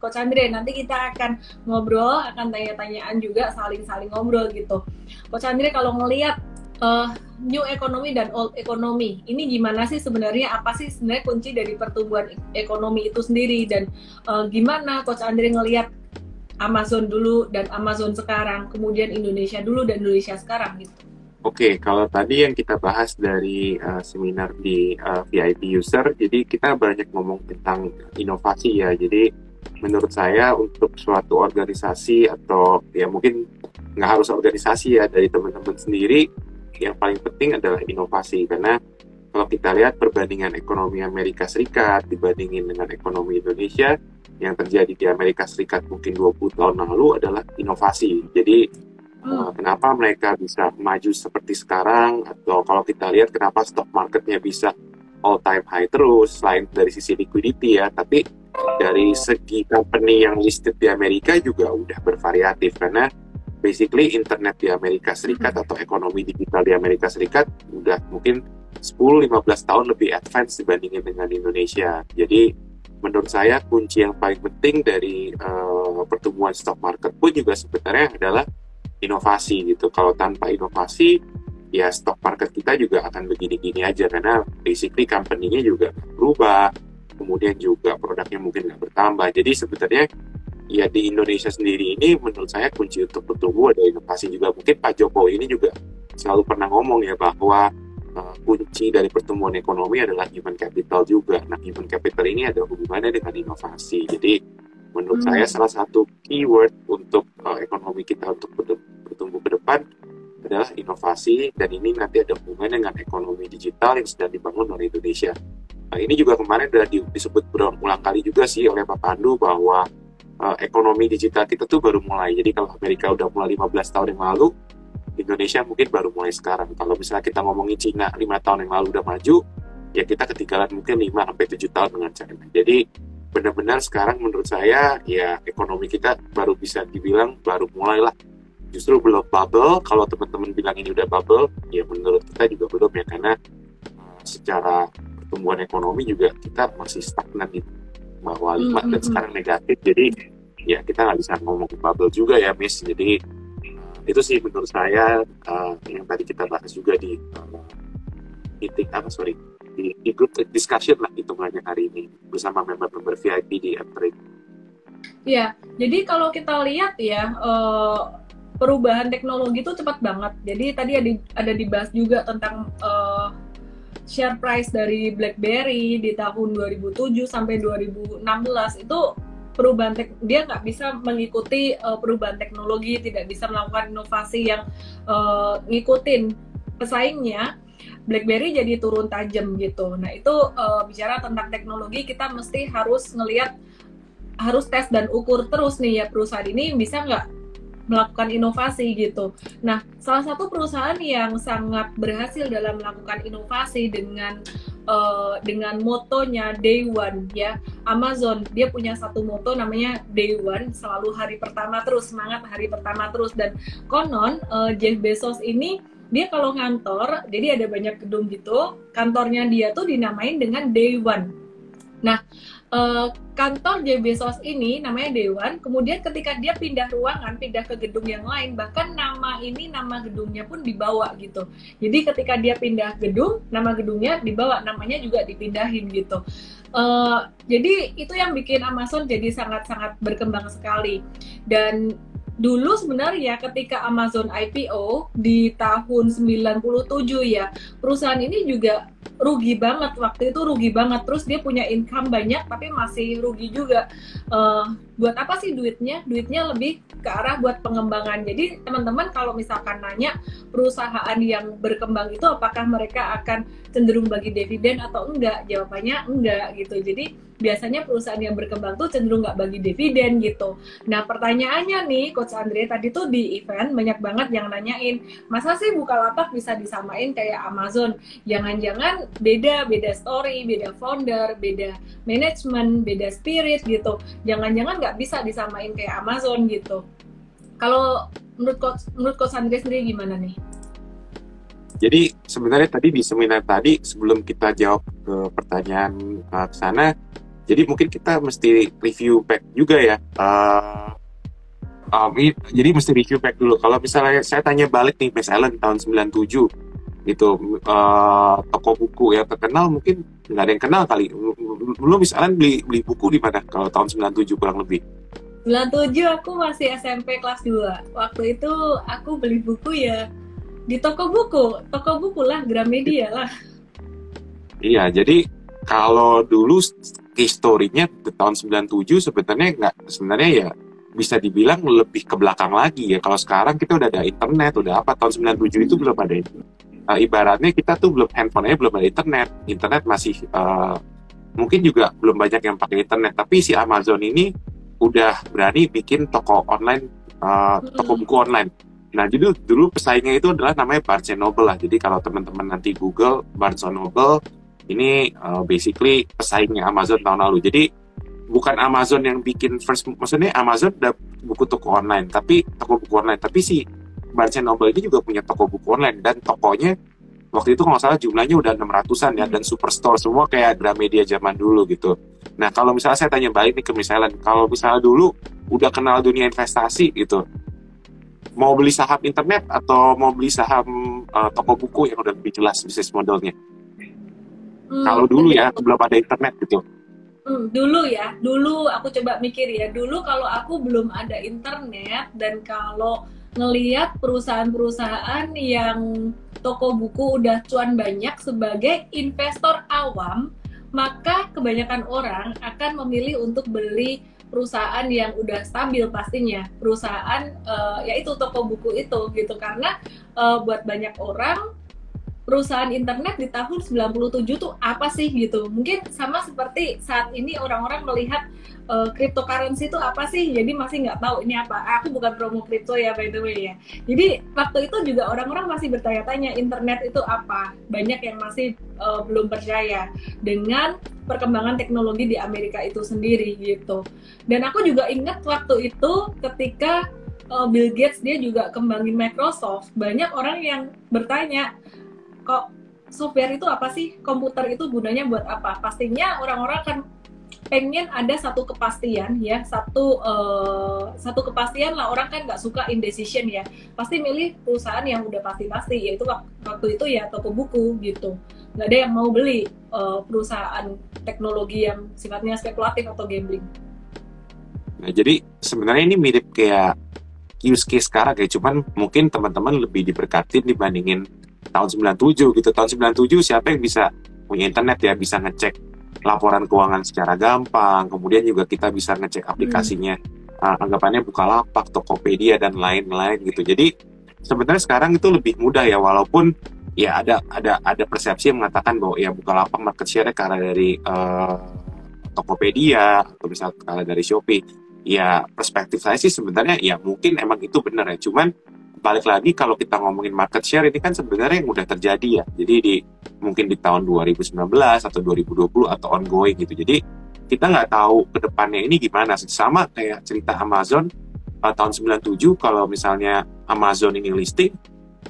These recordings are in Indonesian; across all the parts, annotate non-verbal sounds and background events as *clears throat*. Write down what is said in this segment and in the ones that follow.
Coach Andre. Nanti kita akan ngobrol, akan tanya-tanyaan juga, saling-saling ngobrol gitu. Coach Andre kalau ngelihat uh, new economy dan old economy, ini gimana sih sebenarnya? Apa sih sebenarnya kunci dari pertumbuhan ekonomi itu sendiri dan uh, gimana Coach Andre ngelihat Amazon dulu dan Amazon sekarang, kemudian Indonesia dulu dan Indonesia sekarang gitu. Oke, kalau tadi yang kita bahas dari uh, seminar di uh, VIP user, jadi kita banyak ngomong tentang inovasi ya. Jadi menurut saya untuk suatu organisasi atau ya mungkin nggak harus organisasi ya dari teman-teman sendiri, yang paling penting adalah inovasi karena kalau kita lihat perbandingan ekonomi Amerika Serikat dibandingin dengan ekonomi Indonesia, yang terjadi di Amerika Serikat mungkin 20 tahun lalu adalah inovasi. Jadi hmm. uh, kenapa mereka bisa maju seperti sekarang atau kalau kita lihat kenapa stock marketnya bisa all time high terus selain dari sisi liquidity ya, tapi dari segi company yang listed di Amerika juga udah bervariatif karena basically internet di Amerika Serikat hmm. atau ekonomi digital di Amerika Serikat udah mungkin 10-15 tahun lebih advance dibandingin dengan Indonesia. Jadi menurut saya kunci yang paling penting dari uh, pertumbuhan stock market pun juga sebenarnya adalah inovasi gitu. Kalau tanpa inovasi, ya stock market kita juga akan begini-gini aja karena basically company-nya juga berubah, kemudian juga produknya mungkin nggak bertambah. Jadi sebenarnya ya di Indonesia sendiri ini menurut saya kunci untuk bertumbuh ada inovasi juga. Mungkin Pak Jokowi ini juga selalu pernah ngomong ya bahwa uh, kunci dari pertumbuhan ekonomi adalah human capital juga. Nah, human capital ini ada hubungannya dengan inovasi. Jadi, menurut hmm. saya salah satu keyword untuk uh, ekonomi kita untuk bertumbuh ke depan adalah inovasi dan ini nanti ada hubungannya dengan ekonomi digital yang sedang dibangun oleh Indonesia. Nah, ini juga kemarin sudah disebut berulang kali juga sih oleh Pak Pandu bahwa uh, ekonomi digital kita tuh baru mulai. Jadi kalau Amerika udah mulai 15 tahun yang lalu, Indonesia mungkin baru mulai sekarang. Kalau misalnya kita ngomongin Cina lima tahun yang lalu udah maju, ya kita ketinggalan mungkin 5 sampai tujuh tahun dengan China. Jadi benar-benar sekarang menurut saya ya ekonomi kita baru bisa dibilang baru mulailah. Justru belum bubble. Kalau teman-teman bilang ini udah bubble, ya menurut kita juga belum ya karena uh, secara pertumbuhan ekonomi juga kita masih stagnan gitu bahwa lima mm -hmm. dan sekarang negatif. Jadi ya kita nggak bisa ngomong bubble juga ya, Miss. Jadi itu sih menurut saya uh, yang tadi kita bahas juga di uh, meeting apa sorry di, di grup discussion lah hitungannya hari ini bersama member-member VIP di April. Iya, jadi kalau kita lihat ya uh, perubahan teknologi itu cepat banget. Jadi tadi ada, ada dibahas juga tentang uh, share price dari BlackBerry di tahun 2007 sampai 2016 itu perubahan tek dia nggak bisa mengikuti uh, perubahan teknologi tidak bisa melakukan inovasi yang uh, ngikutin pesaingnya BlackBerry jadi turun tajam gitu. Nah itu uh, bicara tentang teknologi kita mesti harus ngelihat harus tes dan ukur terus nih ya perusahaan ini bisa nggak melakukan inovasi gitu. Nah, salah satu perusahaan yang sangat berhasil dalam melakukan inovasi dengan uh, dengan motonya Day One ya. Amazon dia punya satu moto namanya Day One selalu hari pertama terus semangat hari pertama terus. Dan konon uh, Jeff Bezos ini dia kalau ngantor jadi ada banyak gedung gitu kantornya dia tuh dinamain dengan Day One. Nah uh, kantor Jeff Bezos ini namanya Dewan. Kemudian ketika dia pindah ruangan, pindah ke gedung yang lain, bahkan nama ini nama gedungnya pun dibawa gitu. Jadi ketika dia pindah gedung, nama gedungnya dibawa, namanya juga dipindahin gitu. Uh, jadi itu yang bikin Amazon jadi sangat-sangat berkembang sekali. Dan dulu sebenarnya ketika Amazon IPO di tahun 97 ya, perusahaan ini juga rugi banget. Waktu itu rugi banget. Terus dia punya income banyak tapi masih rugi juga. Uh, buat apa sih duitnya? Duitnya lebih ke arah buat pengembangan. Jadi teman-teman kalau misalkan nanya perusahaan yang berkembang itu apakah mereka akan cenderung bagi dividen atau enggak? Jawabannya enggak gitu. Jadi biasanya perusahaan yang berkembang tuh cenderung nggak bagi dividen gitu. Nah pertanyaannya nih Coach Andre tadi tuh di event banyak banget yang nanyain masa sih Bukalapak bisa disamain kayak Amazon? Jangan-jangan beda, beda story, beda founder, beda manajemen, beda spirit gitu. Jangan-jangan nggak bisa disamain kayak Amazon gitu. Kalau menurut Coach, menurut Coach Andre sendiri gimana nih? Jadi sebenarnya tadi di seminar tadi sebelum kita jawab ke pertanyaan uh, ke sana, Jadi mungkin kita mesti review back juga ya. Uh, um, jadi mesti review back dulu. Kalau misalnya saya tanya balik nih Miss Ellen tahun 97 gitu. Uh, toko buku yang terkenal mungkin nggak ada yang kenal kali. Belum misalnya beli beli buku di mana kalau tahun 97 kurang lebih? 97 aku masih SMP kelas 2 waktu itu aku beli buku ya di toko buku. Toko buku lah Gramedia lah. Iya jadi kalau dulu historinya di tahun 97 sebenarnya nggak sebenarnya ya bisa dibilang lebih ke belakang lagi ya. Kalau sekarang kita udah ada internet udah apa tahun 97 itu belum ada uh, ibaratnya kita tuh belum handphonenya belum ada internet. Internet masih uh, mungkin juga belum banyak yang pakai internet tapi si Amazon ini udah berani bikin toko online uh, toko buku online. Nah jadi dulu pesaingnya itu adalah namanya Barnes Noble lah. Jadi kalau teman-teman nanti Google Barnes Noble ini uh, basically pesaingnya Amazon tahun lalu jadi bukan Amazon yang bikin first maksudnya Amazon udah buku toko online tapi toko buku online tapi si Barnes Noble ini juga punya toko buku online dan tokonya waktu itu kalau nggak salah jumlahnya udah 600-an ya dan superstore semua kayak Gramedia zaman dulu gitu. Nah kalau misalnya saya tanya balik nih ke misalnya kalau misalnya dulu udah kenal dunia investasi gitu, mau beli saham internet atau mau beli saham uh, toko buku yang udah lebih jelas bisnis modelnya? Hmm, kalau dulu ya belum ada internet gitu. Hmm, dulu ya, dulu aku coba mikir ya, dulu kalau aku belum ada internet dan kalau ngeliat perusahaan-perusahaan yang toko buku udah cuan banyak sebagai investor awam, maka kebanyakan orang akan memilih untuk beli perusahaan yang udah stabil pastinya. Perusahaan uh, yaitu toko buku itu gitu. Karena uh, buat banyak orang perusahaan internet di tahun 97 tuh apa sih gitu? Mungkin sama seperti saat ini orang-orang melihat uh, cryptocurrency itu apa sih? Jadi masih nggak tahu ini apa. Aku bukan promo crypto ya by the way ya. Jadi waktu itu juga orang-orang masih bertanya-tanya internet itu apa. Banyak yang masih uh, belum percaya dengan perkembangan teknologi di Amerika itu sendiri gitu. Dan aku juga ingat waktu itu ketika uh, Bill Gates dia juga kembangin Microsoft banyak orang yang bertanya kok software itu apa sih? Komputer itu gunanya buat apa? Pastinya orang-orang kan pengen ada satu kepastian ya satu uh, satu kepastian lah orang kan nggak suka indecision ya. Pasti milih perusahaan yang udah pasti-pasti yaitu waktu itu ya toko buku gitu. Nggak ada yang mau beli uh, perusahaan teknologi yang sifatnya spekulatif atau gambling. Nah jadi sebenarnya ini mirip kayak use case sekarang kayak cuman mungkin teman-teman lebih diberkatin dibandingin tahun 97 gitu. Tahun 97 siapa yang bisa punya internet ya bisa ngecek laporan keuangan secara gampang. Kemudian juga kita bisa ngecek aplikasinya. Hmm. uh, anggapannya Bukalapak, Tokopedia dan lain-lain gitu. Jadi sebenarnya sekarang itu lebih mudah ya walaupun ya ada ada ada persepsi yang mengatakan bahwa ya Bukalapak market share karena dari uh, Tokopedia atau misalnya karena dari Shopee. Ya perspektif saya sih sebenarnya ya mungkin emang itu benar ya. Cuman balik lagi kalau kita ngomongin market share ini kan sebenarnya yang udah terjadi ya. Jadi di mungkin di tahun 2019 atau 2020 atau ongoing gitu. Jadi kita nggak tahu ke depannya ini gimana. Sama kayak cerita Amazon uh, tahun 97 kalau misalnya Amazon ini listing,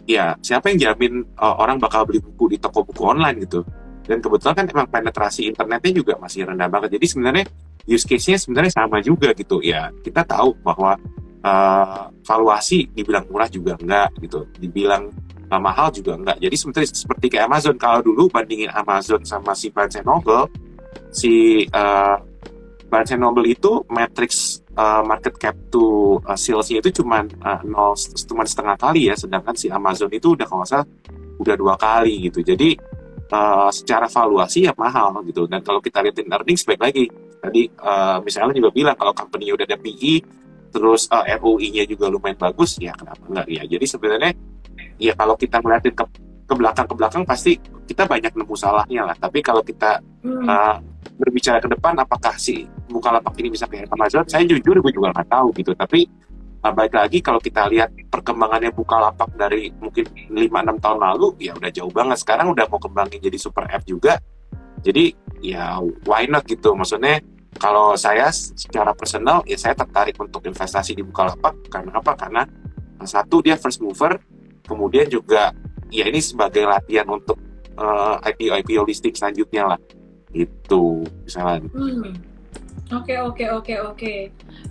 ya siapa yang jamin uh, orang bakal beli buku di toko buku online gitu. Dan kebetulan kan emang penetrasi internetnya juga masih rendah banget. Jadi sebenarnya use case-nya sebenarnya sama juga gitu. Ya kita tahu bahwa uh, valuasi dibilang murah juga enggak gitu. Dibilang uh, mahal juga enggak. Jadi seperti seperti kayak Amazon kalau dulu bandingin Amazon sama si Barnes Noble si uh, Barnes Noble itu matrix uh, market cap to uh, salesnya itu cuma uh, nol cuma setengah kali ya. Sedangkan si Amazon itu udah kalau salah udah dua kali gitu. Jadi uh, secara valuasi ya mahal gitu. Dan kalau kita lihatin earnings baik lagi. Tadi uh, misalnya juga bilang kalau company udah ada PE terus uh, eh, ROI-nya juga lumayan bagus, ya kenapa enggak ya? Jadi sebenarnya ya kalau kita ngeliatin ke ke belakang ke belakang pasti kita banyak nemu salahnya lah. Tapi kalau kita hmm. uh, berbicara ke depan, apakah si Bukalapak ini bisa kayak Amazon? Saya jujur gue juga nggak tahu gitu. Tapi uh, baik lagi kalau kita lihat perkembangannya Bukalapak dari mungkin 5-6 tahun lalu, ya udah jauh banget. Sekarang udah mau kembangin jadi super app juga. Jadi ya why not gitu. Maksudnya kalau saya secara personal ya saya tertarik untuk investasi di Bukalapak karena apa? Karena satu dia first mover, kemudian juga ya ini sebagai latihan untuk uh, IPO IPO listing selanjutnya lah. Itu misalnya. Hmm. Oke, oke, oke, oke.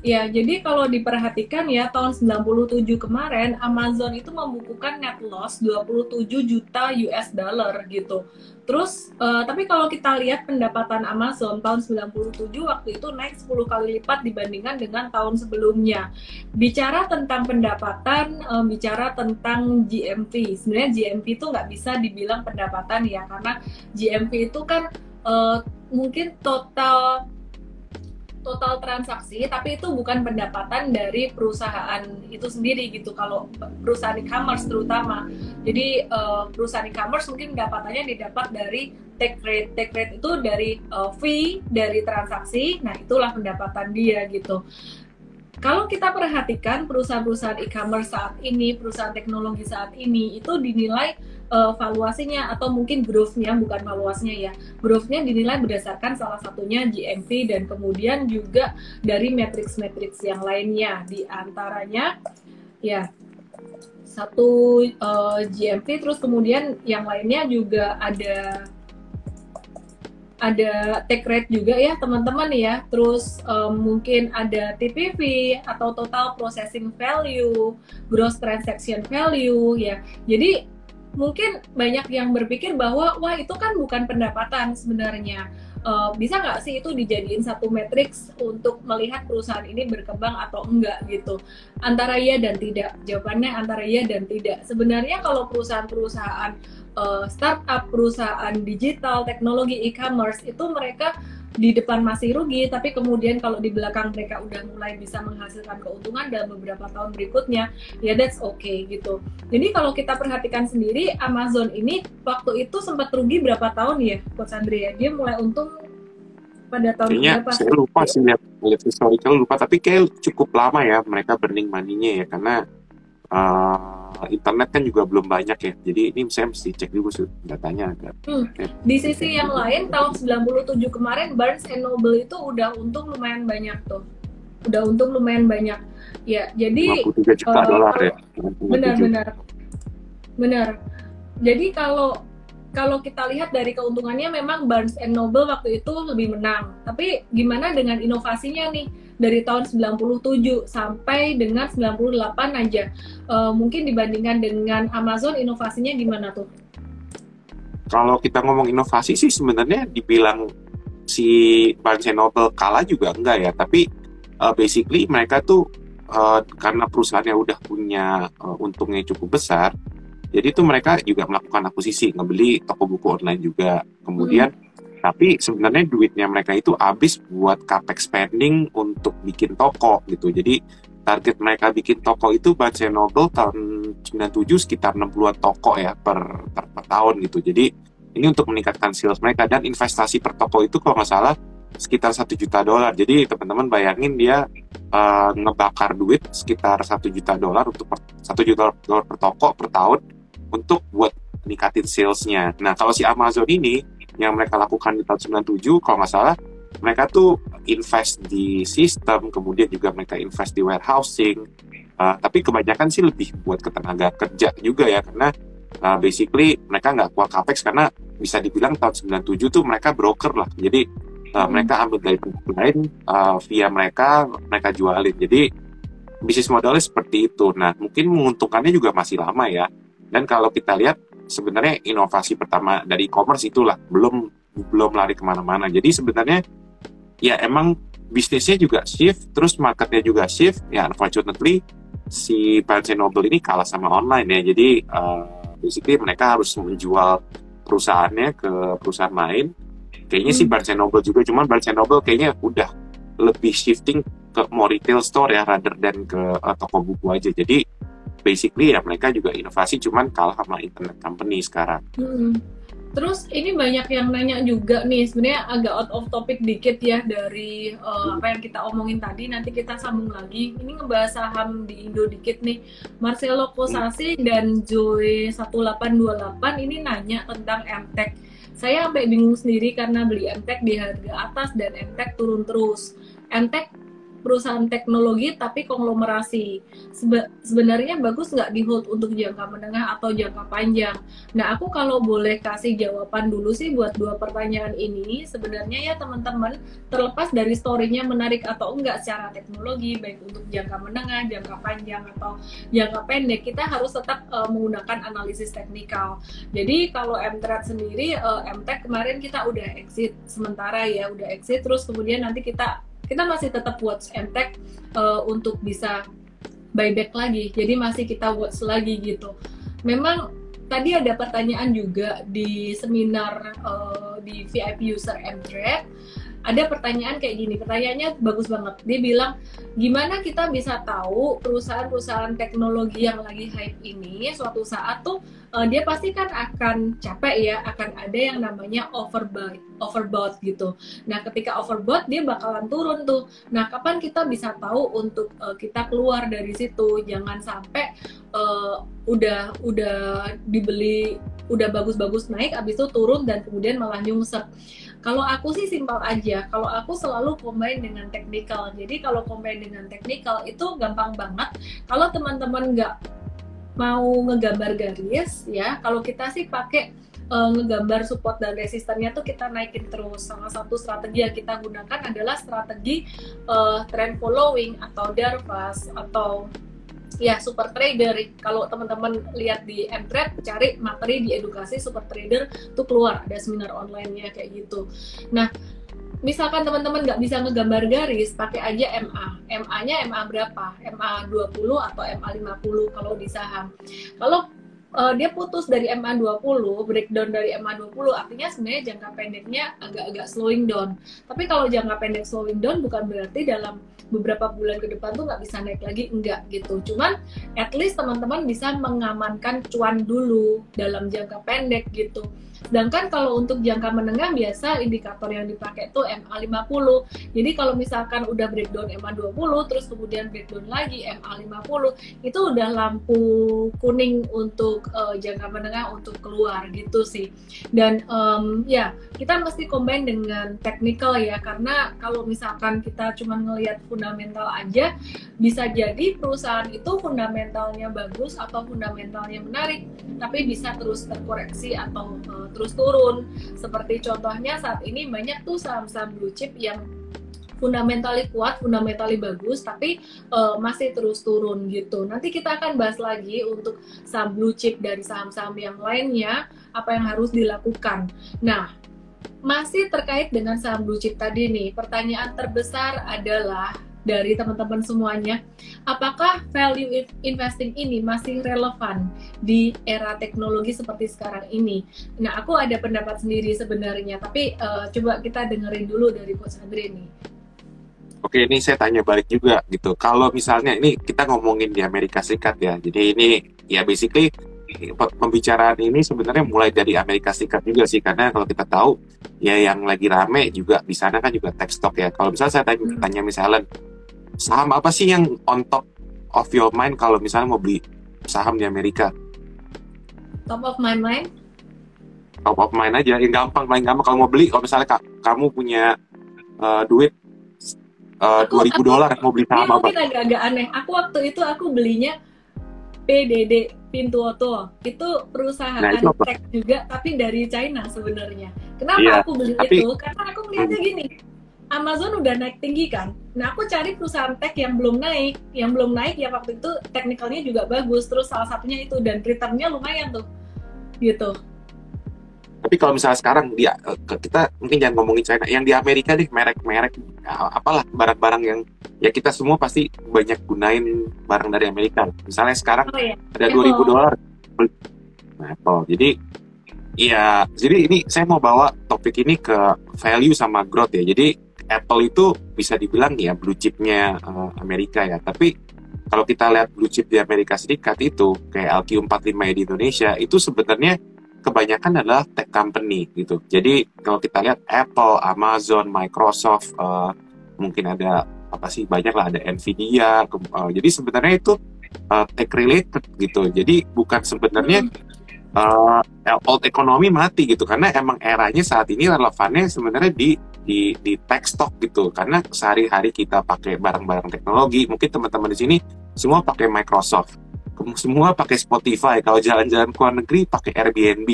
Ya, jadi kalau diperhatikan ya tahun 97 kemarin Amazon itu membukukan net loss 27 juta US dollar gitu. Terus uh, tapi kalau kita lihat pendapatan Amazon tahun 97 waktu itu naik 10 kali lipat dibandingkan dengan tahun sebelumnya. Bicara tentang pendapatan, um, bicara tentang GMV. Sebenarnya GMV itu nggak bisa dibilang pendapatan ya karena GMV itu kan uh, mungkin total total transaksi, tapi itu bukan pendapatan dari perusahaan itu sendiri gitu. Kalau perusahaan e-commerce terutama, jadi uh, perusahaan e-commerce mungkin pendapatannya didapat dari take rate. Take rate itu dari uh, fee dari transaksi. Nah itulah pendapatan dia gitu. Kalau kita perhatikan perusahaan-perusahaan e-commerce saat ini, perusahaan teknologi saat ini itu dinilai uh, valuasinya atau mungkin growth-nya bukan valuasinya ya. Growth-nya dinilai berdasarkan salah satunya GMV dan kemudian juga dari matrix-matrix yang lainnya. Di antaranya ya satu uh, eh, GMV terus kemudian yang lainnya juga ada ada take rate juga ya teman-teman ya. Terus um, mungkin ada TPV atau total processing value gross transaction value ya. Jadi mungkin banyak yang berpikir bahwa wah itu kan bukan pendapatan sebenarnya. Uh, bisa nggak sih itu dijadiin satu matriks untuk melihat perusahaan ini berkembang atau enggak gitu? Antara iya dan tidak. Jawabannya antara iya dan tidak. Sebenarnya kalau perusahaan-perusahaan uh, startup perusahaan digital teknologi e-commerce itu mereka di depan masih rugi, tapi kemudian kalau di belakang mereka udah mulai bisa menghasilkan keuntungan dalam beberapa tahun berikutnya, ya that's okay gitu. Jadi kalau kita perhatikan sendiri, Amazon ini waktu itu sempat rugi berapa tahun ya, Coach Andrea? Dia mulai untung pada tahun Kayaknya berapa? Saya lupa sih lihat, lihat historical lupa, tapi kayak cukup lama ya mereka burning money-nya ya, karena uh, internet kan juga belum banyak ya. Jadi ini saya mesti cek dulu sih datanya agak. Hmm. Di sisi yang lain tahun 97 kemarin Barnes and Noble itu udah untung lumayan banyak tuh. Udah untung lumayan banyak. Ya, jadi 53 juta uh, dolar ya. Benar-benar. Benar. Jadi kalau kalau kita lihat dari keuntungannya memang Barnes and Noble waktu itu lebih menang. Tapi gimana dengan inovasinya nih? Dari tahun 97 sampai dengan 98 aja. Uh, mungkin dibandingkan dengan Amazon inovasinya gimana tuh? Kalau kita ngomong inovasi sih sebenarnya dibilang si Barnes Noble kalah juga enggak ya, tapi uh, basically mereka tuh uh, karena perusahaannya udah punya uh, untungnya cukup besar, jadi itu mereka juga melakukan akuisisi, ngebeli toko buku online juga. Kemudian, hmm. Tapi sebenarnya duitnya mereka itu habis buat capex spending untuk bikin toko gitu. Jadi target mereka bikin toko itu Barnes Noble tahun 97 sekitar 60-an toko ya per, per, per tahun gitu. Jadi ini untuk meningkatkan sales mereka dan investasi per toko itu kalau nggak salah sekitar satu juta dolar. Jadi teman-teman bayangin dia uh, ngebakar duit sekitar satu juta dolar untuk satu juta dolar per toko per tahun untuk buat ningkatin salesnya. Nah kalau si Amazon ini yang mereka lakukan di tahun 97 kalau nggak salah mereka tuh invest di sistem, kemudian juga mereka invest di warehousing. Uh, tapi kebanyakan sih lebih buat ke tenaga kerja juga ya karena uh, basically mereka nggak kuat capex karena bisa dibilang tahun 97 tuh mereka broker lah. Jadi uh, mereka ambil dari pihak lain uh, via mereka mereka jualin. Jadi bisnis modelnya seperti itu. Nah mungkin menguntungkannya juga masih lama ya dan kalau kita lihat sebenarnya inovasi pertama dari e-commerce itulah belum belum lari ke mana-mana. Jadi sebenarnya ya emang bisnisnya juga shift, terus marketnya juga shift. Ya unfortunately si Barnes Noble ini kalah sama online ya. Jadi uh, basically mereka harus menjual perusahaannya ke perusahaan lain. Kayaknya hmm. si Barnes Noble juga, cuman Barnes Noble kayaknya udah lebih shifting ke more retail store ya rather than ke uh, toko buku aja. Jadi basically ya mereka juga inovasi cuman kalah sama internet company sekarang. Hmm. Terus ini banyak yang nanya juga nih sebenarnya agak out of topic dikit ya dari uh, apa yang kita omongin tadi nanti kita sambung lagi. Ini ngebahas saham di Indo dikit nih. Marcelo Kosasi hmm. dan Joy 1828 ini nanya tentang MTech. Saya sampai bingung sendiri karena beli MTech di harga atas dan MTech turun terus. MTech perusahaan teknologi tapi konglomerasi. Sebe sebenarnya bagus nggak di hold untuk jangka menengah atau jangka panjang? Nah, aku kalau boleh kasih jawaban dulu sih buat dua pertanyaan ini, sebenarnya ya teman-teman, terlepas dari story-nya menarik atau enggak secara teknologi, baik untuk jangka menengah, jangka panjang, atau jangka pendek, kita harus tetap uh, menggunakan analisis teknikal. Jadi kalau MTrade sendiri, uh, MTech kemarin kita udah exit sementara ya, udah exit, terus kemudian nanti kita kita masih tetap watch MTech uh, untuk bisa buyback lagi. Jadi masih kita watch lagi gitu. Memang tadi ada pertanyaan juga di seminar uh, di VIP user MTrade ada pertanyaan kayak gini, pertanyaannya bagus banget. Dia bilang, gimana kita bisa tahu perusahaan-perusahaan teknologi yang lagi hype ini suatu saat tuh uh, dia pasti kan akan capek ya, akan ada yang namanya overbought, overbought gitu. Nah, ketika overbought dia bakalan turun tuh. Nah, kapan kita bisa tahu untuk uh, kita keluar dari situ? Jangan sampai uh, udah udah dibeli udah bagus-bagus naik, abis itu turun dan kemudian malah nyungsep kalau aku sih simpel aja. Kalau aku selalu combine dengan technical. Jadi kalau combine dengan technical itu gampang banget. Kalau teman-teman nggak mau ngegambar garis ya, kalau kita sih pakai uh, ngegambar support dan resistennya tuh kita naikin terus. Salah satu strategi yang kita gunakan adalah strategi uh, trend following atau Darvas atau ya super trader. Kalau teman-teman lihat di Mtrade cari materi di edukasi super trader tuh keluar. Ada seminar online-nya kayak gitu. Nah misalkan teman-teman nggak bisa ngegambar garis pakai aja MA MA-nya MA berapa? MA 20 atau MA 50 kalau di saham? Kalau uh, dia putus dari MA 20 breakdown dari MA 20 artinya sebenarnya jangka pendeknya agak-agak slowing down. Tapi kalau jangka pendek slowing down bukan berarti dalam beberapa bulan ke depan tuh nggak bisa naik lagi enggak gitu cuman at least teman-teman bisa mengamankan cuan dulu dalam jangka pendek gitu Sedangkan kalau untuk jangka menengah biasa indikator yang dipakai itu MA50. Jadi kalau misalkan udah breakdown MA20 terus kemudian breakdown lagi MA50 itu udah lampu kuning untuk uh, jangka menengah untuk keluar gitu sih. Dan um, ya kita mesti combine dengan technical ya karena kalau misalkan kita cuma ngelihat fundamental aja bisa jadi perusahaan itu fundamentalnya bagus atau fundamentalnya menarik tapi bisa terus terkoreksi atau uh, terus turun. Seperti contohnya saat ini banyak tuh saham-saham blue chip yang fundamentally kuat, fundamentally bagus, tapi uh, masih terus turun gitu. Nanti kita akan bahas lagi untuk saham blue chip dari saham-saham yang lainnya, apa yang harus dilakukan. Nah, masih terkait dengan saham blue chip tadi nih, pertanyaan terbesar adalah dari teman-teman semuanya, apakah value investing ini masih relevan di era teknologi seperti sekarang ini? Nah, aku ada pendapat sendiri sebenarnya, tapi uh, coba kita dengerin dulu dari Coach Andre nih. Oke, ini saya tanya balik juga gitu. Kalau misalnya ini kita ngomongin di Amerika Serikat ya, jadi ini ya basically pembicaraan ini sebenarnya mulai dari Amerika Serikat juga sih karena kalau kita tahu ya yang lagi rame juga di sana kan juga tech stock ya. Kalau misalnya saya tanya, hmm. tanya misalnya saham apa sih yang on top of your mind kalau misalnya mau beli saham di Amerika? Top of my mind? Top of mind aja, yang gampang, paling gampang kalau mau beli, kalau misalnya ka kamu punya uh, duit uh, dua ribu dolar mau beli saham apa? Mungkin agak-agak aneh. Aku waktu itu aku belinya PDD Pintuoto itu perusahaan nah, itu tech juga tapi dari China sebenarnya. Kenapa iya, aku beli tapi, itu? Karena aku melihatnya hmm. gini, Amazon udah naik tinggi kan. Nah aku cari perusahaan tech yang belum naik, yang belum naik ya waktu itu teknikalnya juga bagus. Terus salah satunya itu dan returnnya lumayan tuh, gitu. Tapi kalau misalnya sekarang dia eh, kita mungkin jangan ngomongin China, yang di Amerika nih merek-merek ya, apalah barang-barang yang ya kita semua pasti banyak gunain barang dari Amerika. Misalnya sekarang oh, iya. ada dua ribu dolar, Apple. Jadi Iya, jadi ini saya mau bawa topik ini ke value sama growth ya. Jadi Apple itu bisa dibilang ya blue chipnya uh, Amerika ya. Tapi kalau kita lihat blue chip di Amerika Serikat itu kayak LQ45 di Indonesia itu sebenarnya kebanyakan adalah tech company gitu. Jadi kalau kita lihat Apple, Amazon, Microsoft, uh, mungkin ada apa sih banyak lah ada Nvidia. Uh, jadi sebenarnya itu uh, tech related gitu. Jadi bukan sebenarnya uh, old economy mati gitu karena emang eranya saat ini relevannya sebenarnya di di di tech stock gitu. Karena sehari-hari kita pakai barang-barang teknologi mungkin teman-teman di sini semua pakai Microsoft semua pakai Spotify kalau jalan-jalan ke luar negeri pakai Airbnb.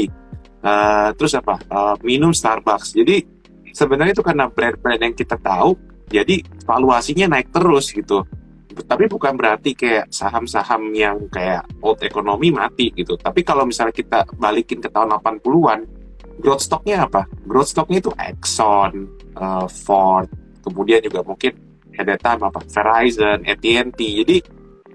Uh, terus apa? Uh, minum Starbucks. Jadi sebenarnya itu karena brand-brand yang kita tahu jadi valuasinya naik terus gitu. Tapi bukan berarti kayak saham-saham yang kayak old economy mati gitu. Tapi kalau misalnya kita balikin ke tahun 80-an growth stocknya apa? Growth stocknya itu Exxon uh, Ford kemudian juga mungkin ada time apa? Verizon AT&T jadi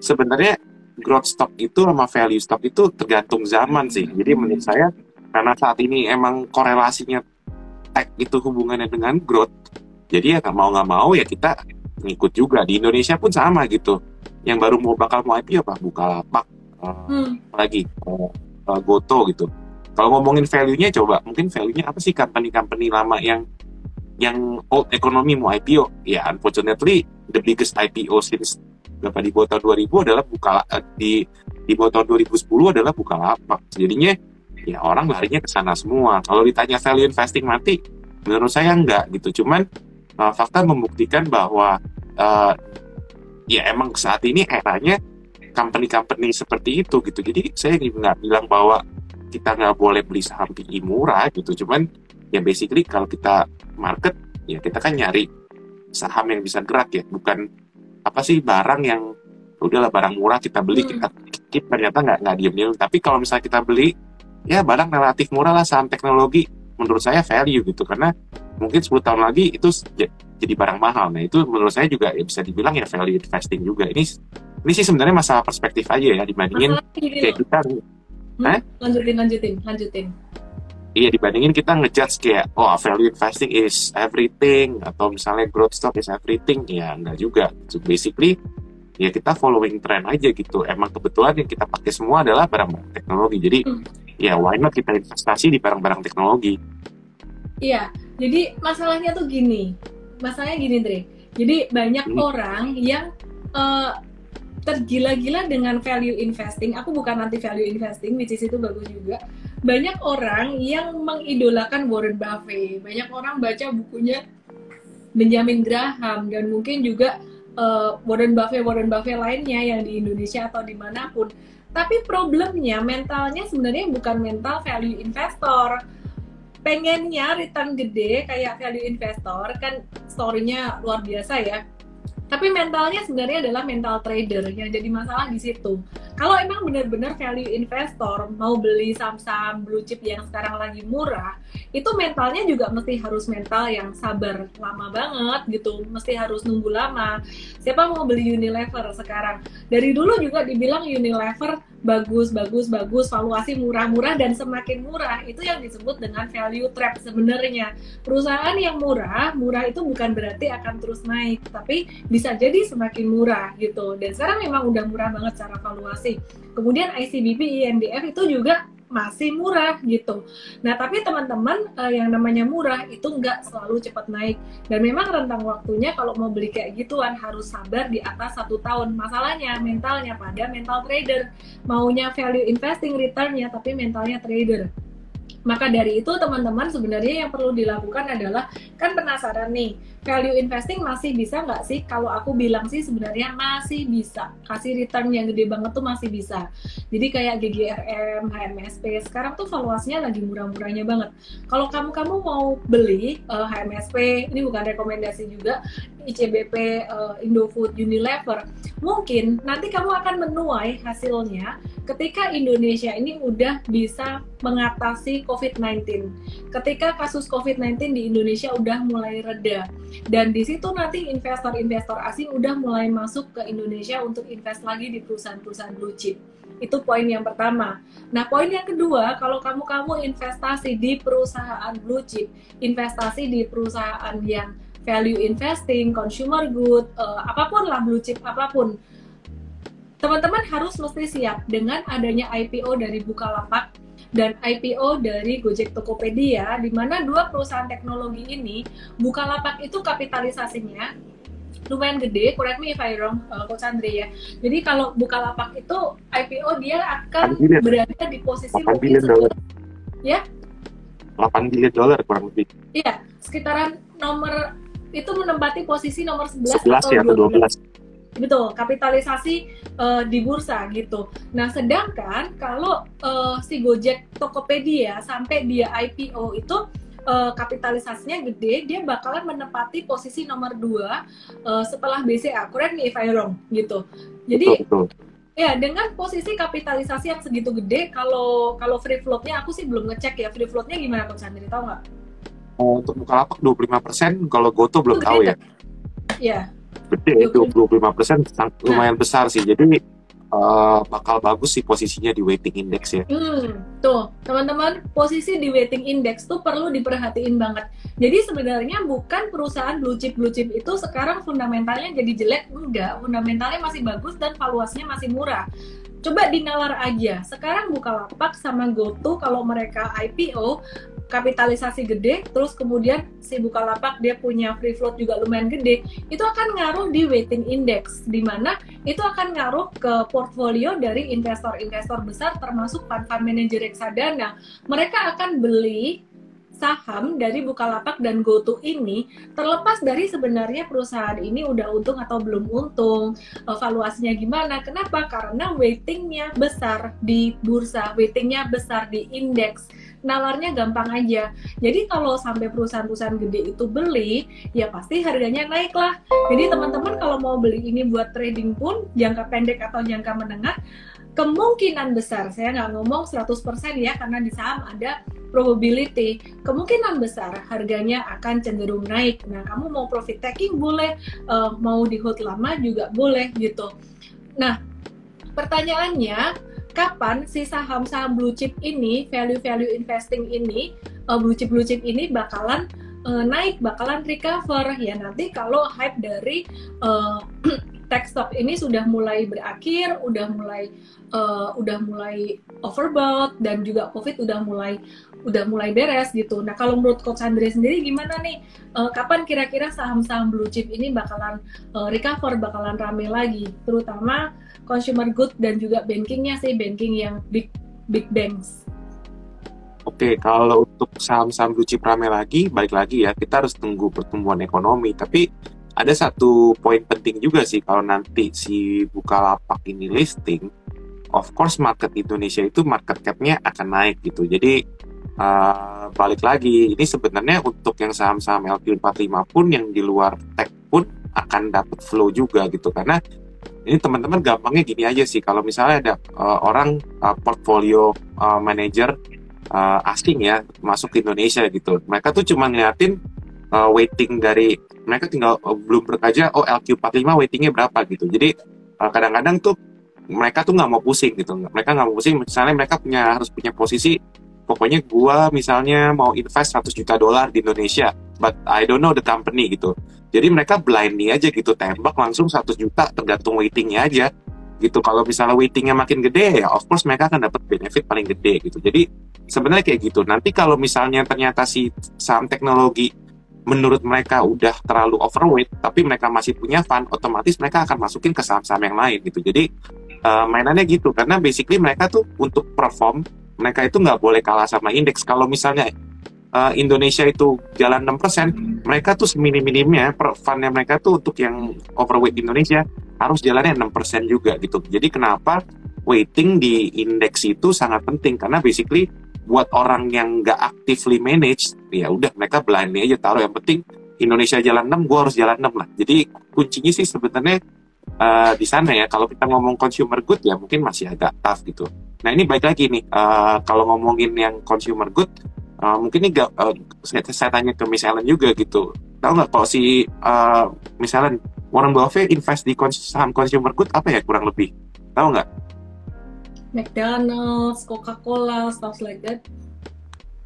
sebenarnya growth stock itu sama value stock itu tergantung zaman sih. Jadi menurut saya karena saat ini emang korelasinya tech itu hubungannya dengan growth jadi ya nggak mau nggak mau ya kita ngikut juga. Di Indonesia pun sama gitu. Yang baru mau bakal mau IPO apa? Bukalapak uh, hmm. lagi uh, uh, Goto gitu kalau ngomongin value-nya coba mungkin value-nya apa sih company-company lama yang yang old economy mau IPO ya unfortunately the biggest IPO since berapa di bawah tahun 2000 adalah buka di di bawah tahun 2010 adalah Bukalapak jadinya ya orang larinya ke sana semua. Kalau ditanya value investing mati, menurut saya enggak gitu. Cuman uh, fakta membuktikan bahwa uh, ya emang saat ini eranya company-company seperti itu gitu. Jadi saya nggak bilang bahwa kita nggak boleh beli saham PI murah gitu. Cuman ya basically kalau kita market ya kita kan nyari saham yang bisa gerak ya, bukan apa sih barang yang udahlah barang murah kita beli. Hmm. kita keep ternyata nggak nggak diem diem tapi kalau misalnya kita beli ya barang relatif murah lah saham teknologi menurut saya value gitu. Karena mungkin 10 tahun lagi itu jadi barang mahal. Nah itu menurut saya juga ya bisa dibilang ya value investing juga. Ini ini sih sebenarnya masalah perspektif aja ya dibandingin kayak kita lanjutin lanjutin lanjutin. Iya dibandingin kita ngejudge kayak oh value investing is everything atau misalnya growth stock is everything ya enggak juga. So basically ya kita following trend aja gitu. Emang kebetulan yang kita pakai semua adalah barang-barang teknologi. Jadi hmm. ya why not kita investasi di barang-barang teknologi? Iya jadi masalahnya tuh gini. Masalahnya gini Dre. Jadi banyak hmm. orang yang uh, tergila-gila dengan value investing. Aku bukan anti value investing which is itu bagus juga. Banyak orang yang mengidolakan Warren Buffett. Banyak orang baca bukunya Benjamin Graham dan mungkin juga uh, Warren Buffett Warren Buffett lainnya yang di Indonesia atau di mana pun. Tapi problemnya mentalnya sebenarnya bukan mental value investor. Pengennya return gede kayak value investor kan storynya luar biasa ya tapi mentalnya sebenarnya adalah mental trader yang jadi masalah di situ. Kalau emang benar-benar value investor mau beli saham-saham blue chip yang sekarang lagi murah, itu mentalnya juga mesti harus mental yang sabar lama banget gitu, mesti harus nunggu lama. Siapa mau beli Unilever sekarang? Dari dulu juga dibilang Unilever bagus, bagus, bagus, valuasi murah-murah dan semakin murah itu yang disebut dengan value trap sebenarnya. Perusahaan yang murah, murah itu bukan berarti akan terus naik, tapi bisa jadi semakin murah gitu. Dan sekarang memang udah murah banget secara valuasi. Kemudian ICBP, INDF itu juga masih murah gitu. Nah tapi teman-teman uh, yang namanya murah itu nggak selalu cepat naik dan memang rentang waktunya kalau mau beli kayak gituan harus sabar di atas satu tahun. Masalahnya mentalnya pada mental trader maunya value investing returnnya tapi mentalnya trader. Maka dari itu teman-teman sebenarnya yang perlu dilakukan adalah kan penasaran nih value investing masih bisa nggak sih? Kalau aku bilang sih sebenarnya masih bisa. Kasih return yang gede banget tuh masih bisa. Jadi kayak GGRM, HMSP, sekarang tuh valuasinya lagi murah-murahnya banget. Kalau kamu-kamu mau beli uh, eh, HMSP, ini bukan rekomendasi juga, ICBP, uh, eh, Indofood, Unilever, mungkin nanti kamu akan menuai hasilnya ketika Indonesia ini udah bisa mengatasi COVID-19. Ketika kasus COVID-19 di Indonesia udah mulai reda dan di situ nanti investor-investor asing udah mulai masuk ke Indonesia untuk invest lagi di perusahaan-perusahaan blue chip. Itu poin yang pertama. Nah, poin yang kedua, kalau kamu-kamu investasi di perusahaan blue chip, investasi di perusahaan yang value investing, consumer good, uh, apa pun lah blue chip apa pun. Teman-teman harus mesti siap dengan adanya IPO dari Bukalapak dan IPO dari Gojek Tokopedia, di mana dua perusahaan teknologi ini, Bukalapak itu kapitalisasinya lumayan gede, correct me if I wrong, uh, Coach Andre ya. Jadi kalau Bukalapak itu IPO dia akan berada di posisi 8 billion dolar. Ya? 8 billion dolar kurang lebih. Iya, sekitaran nomor itu menempati posisi nomor 11, 11 atau ya, 12. 12 betul kapitalisasi uh, di bursa gitu. Nah sedangkan kalau uh, si Gojek Tokopedia sampai dia IPO itu uh, kapitalisasinya gede, dia bakalan menempati posisi nomor dua uh, setelah BCA. Correct me if I wrong gitu. Jadi betul, betul. Ya, dengan posisi kapitalisasi yang segitu gede, kalau kalau free floatnya aku sih belum ngecek ya. Free floatnya gimana, Coach Sandri? Tahu nggak? Oh, untuk Bukalapak 25%, kalau Goto belum tahu ya. Iya. Gede, 25% lumayan nah. besar sih. Jadi uh, bakal bagus sih posisinya di waiting index ya. Hmm, tuh teman-teman posisi di waiting index tuh perlu diperhatiin banget. Jadi sebenarnya bukan perusahaan blue chip blue chip itu sekarang fundamentalnya jadi jelek enggak, fundamentalnya masih bagus dan valuasinya masih murah. Coba dinalar aja. Sekarang Bukalapak sama GoTo kalau mereka IPO kapitalisasi gede, terus kemudian si Bukalapak dia punya free float juga lumayan gede, itu akan ngaruh di weighting index, di mana itu akan ngaruh ke portfolio dari investor-investor besar termasuk fund-fund manager reksadana. Mereka akan beli saham dari Bukalapak dan GoTo ini terlepas dari sebenarnya perusahaan ini udah untung atau belum untung, valuasinya gimana? Kenapa? Karena weightingnya besar di bursa, weightingnya besar di indeks nalarnya gampang aja. Jadi kalau sampai perusahaan-perusahaan gede itu beli, ya pasti harganya naik lah. Jadi teman-teman kalau mau beli ini buat trading pun jangka pendek atau jangka menengah, kemungkinan besar, saya nggak ngomong 100% ya karena di saham ada probability, kemungkinan besar harganya akan cenderung naik. Nah, kamu mau profit taking boleh, uh, mau di hold lama juga boleh gitu. Nah, pertanyaannya kapan si saham-saham blue chip ini, value-value investing ini, uh, blue chip blue chip ini bakalan uh, naik, bakalan recover ya nanti kalau hype dari uh, *clears throat* tech stock ini sudah mulai berakhir, udah mulai uh, udah mulai overbought dan juga covid udah mulai udah mulai beres gitu. Nah kalau menurut Coach Andre sendiri gimana nih? Uh, kapan kira-kira saham-saham blue chip ini bakalan uh, recover, bakalan rame lagi, terutama consumer good dan juga bankingnya sih banking yang big big banks. Oke, kalau untuk saham-saham blue chip rame lagi, balik lagi ya, kita harus tunggu pertumbuhan ekonomi. Tapi ada satu poin penting juga sih kalau nanti si Bukalapak ini listing, of course market Indonesia itu market cap-nya akan naik gitu. Jadi uh, balik lagi, ini sebenarnya untuk yang saham-saham LQ45 pun yang di luar tech pun akan dapat flow juga gitu karena ini teman-teman gampangnya gini aja sih. Kalau misalnya ada uh, orang uh, portfolio uh, manager uh, asing ya masuk ke Indonesia gitu. Mereka tuh cuma ngeliatin uh, weighting dari mereka tinggal uh, belum aja oh LQ45 weightingnya berapa gitu. Jadi kadang-kadang uh, tuh mereka tuh nggak mau pusing gitu. Mereka nggak mau pusing misalnya mereka punya harus punya posisi pokoknya gua misalnya mau invest 100 juta dolar di Indonesia but I don't know the company gitu. Jadi mereka blindly aja gitu tembak langsung satu juta tergantung waitingnya aja. Gitu kalau misalnya waitingnya makin gede ya of course mereka akan dapat benefit paling gede gitu. Jadi sebenarnya kayak gitu. Nanti kalau misalnya ternyata si saham teknologi menurut mereka udah terlalu overweight tapi mereka masih punya fund otomatis mereka akan masukin ke saham-saham yang lain gitu. Jadi uh, mainannya gitu. Karena basically mereka tuh untuk perform mereka itu nggak boleh kalah sama indeks. Kalau misalnya uh, Indonesia itu jalan 6%, mereka tuh seminim-minimnya fundnya mereka tuh untuk yang overweight Indonesia harus jalannya 6% juga gitu. Jadi kenapa weighting di indeks itu sangat penting karena basically buat orang yang nggak actively manage ya udah mereka blindly aja taruh yang penting Indonesia jalan 6, gue harus jalan 6 lah. Jadi kuncinya sih sebenarnya uh, di sana ya. Kalau kita ngomong consumer good ya mungkin masih agak tough gitu. Nah ini baik lagi nih, uh, kalau ngomongin yang consumer good, uh, mungkin ini gak, uh, saya, saya tanya ke Miss Ellen juga gitu tahu nggak kalau si uh, Miss Ellen Warren Buffett invest di saham consumer good apa ya kurang lebih tahu nggak McDonald's, Coca-Cola, stuff like that.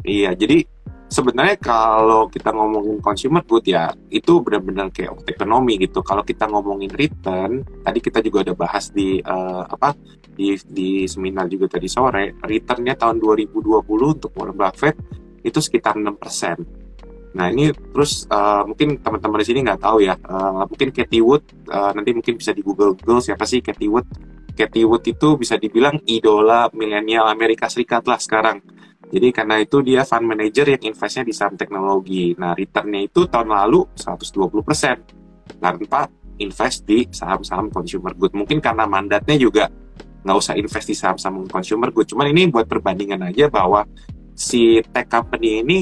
Iya, jadi sebenarnya kalau kita ngomongin consumer good ya itu benar-benar kayak ekonomi gitu. Kalau kita ngomongin return, tadi kita juga udah bahas di uh, apa di di seminar juga tadi sore, returnnya tahun 2020 untuk Warren Buffett itu sekitar 6%. Nah ini terus uh, mungkin teman-teman di sini nggak tahu ya, uh, mungkin Cathy Wood uh, nanti mungkin bisa di Google Google siapa sih Cathy Wood? Cathy Wood itu bisa dibilang idola milenial Amerika Serikat lah sekarang. Jadi karena itu dia fund manager yang investnya di saham teknologi. Nah, returnnya itu tahun lalu 120% tanpa invest di saham-saham consumer good. Mungkin karena mandatnya juga nggak usah invest di saham-saham consumer good. Cuman ini buat perbandingan aja bahwa si tech company ini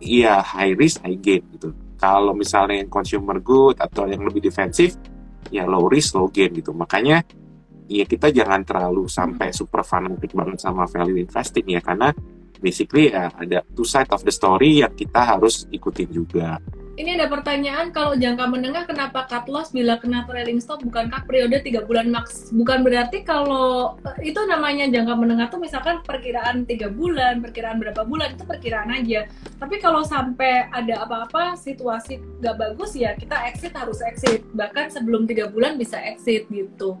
ya high risk, high gain gitu. Kalau misalnya yang consumer good atau yang lebih defensif, ya low risk, low gain gitu. Makanya ya kita jangan terlalu sampai super fanatik banget sama value investing ya karena basically ya ada two side of the story yang kita harus ikutin juga. Ini ada pertanyaan kalau jangka menengah kenapa cut loss bila kena trailing stop bukankah periode tiga bulan max? Bukan berarti kalau eh, itu namanya jangka menengah tuh misalkan perkiraan tiga bulan, perkiraan berapa bulan itu perkiraan aja. Tapi kalau sampai ada apa-apa situasi nggak bagus ya kita exit harus exit. Bahkan sebelum tiga bulan bisa exit gitu.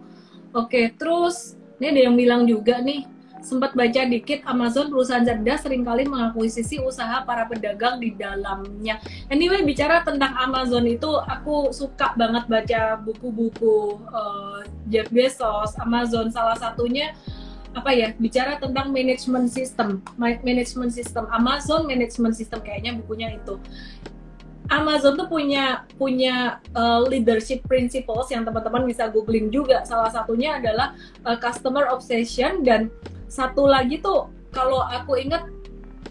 Oke, terus ini ada yang bilang juga nih sempat baca dikit Amazon perusahaan cerdas sering kali mengakuisisi usaha para pedagang di dalamnya. Anyway bicara tentang Amazon itu aku suka banget baca buku-buku uh, Jeff Bezos, Amazon salah satunya apa ya bicara tentang management system, management system Amazon management system kayaknya bukunya itu. Amazon tuh punya punya uh, leadership principles yang teman-teman bisa googling juga. Salah satunya adalah uh, customer obsession dan satu lagi tuh kalau aku ingat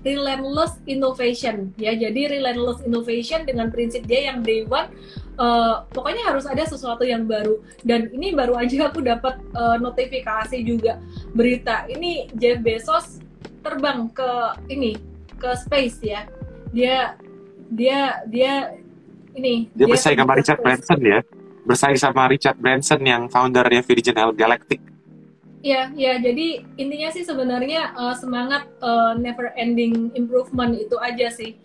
relentless innovation. Ya jadi relentless innovation dengan prinsip dia yang day one uh, pokoknya harus ada sesuatu yang baru. Dan ini baru aja aku dapat uh, notifikasi juga berita. Ini Jeff Bezos terbang ke ini ke space ya. Dia dia dia ini dia, dia bersaing sama Richard Branson ya. Bersaing sama Richard Branson yang foundernya Virgin Galactic Ya, ya. Jadi intinya sih sebenarnya uh, semangat uh, never ending improvement itu aja sih.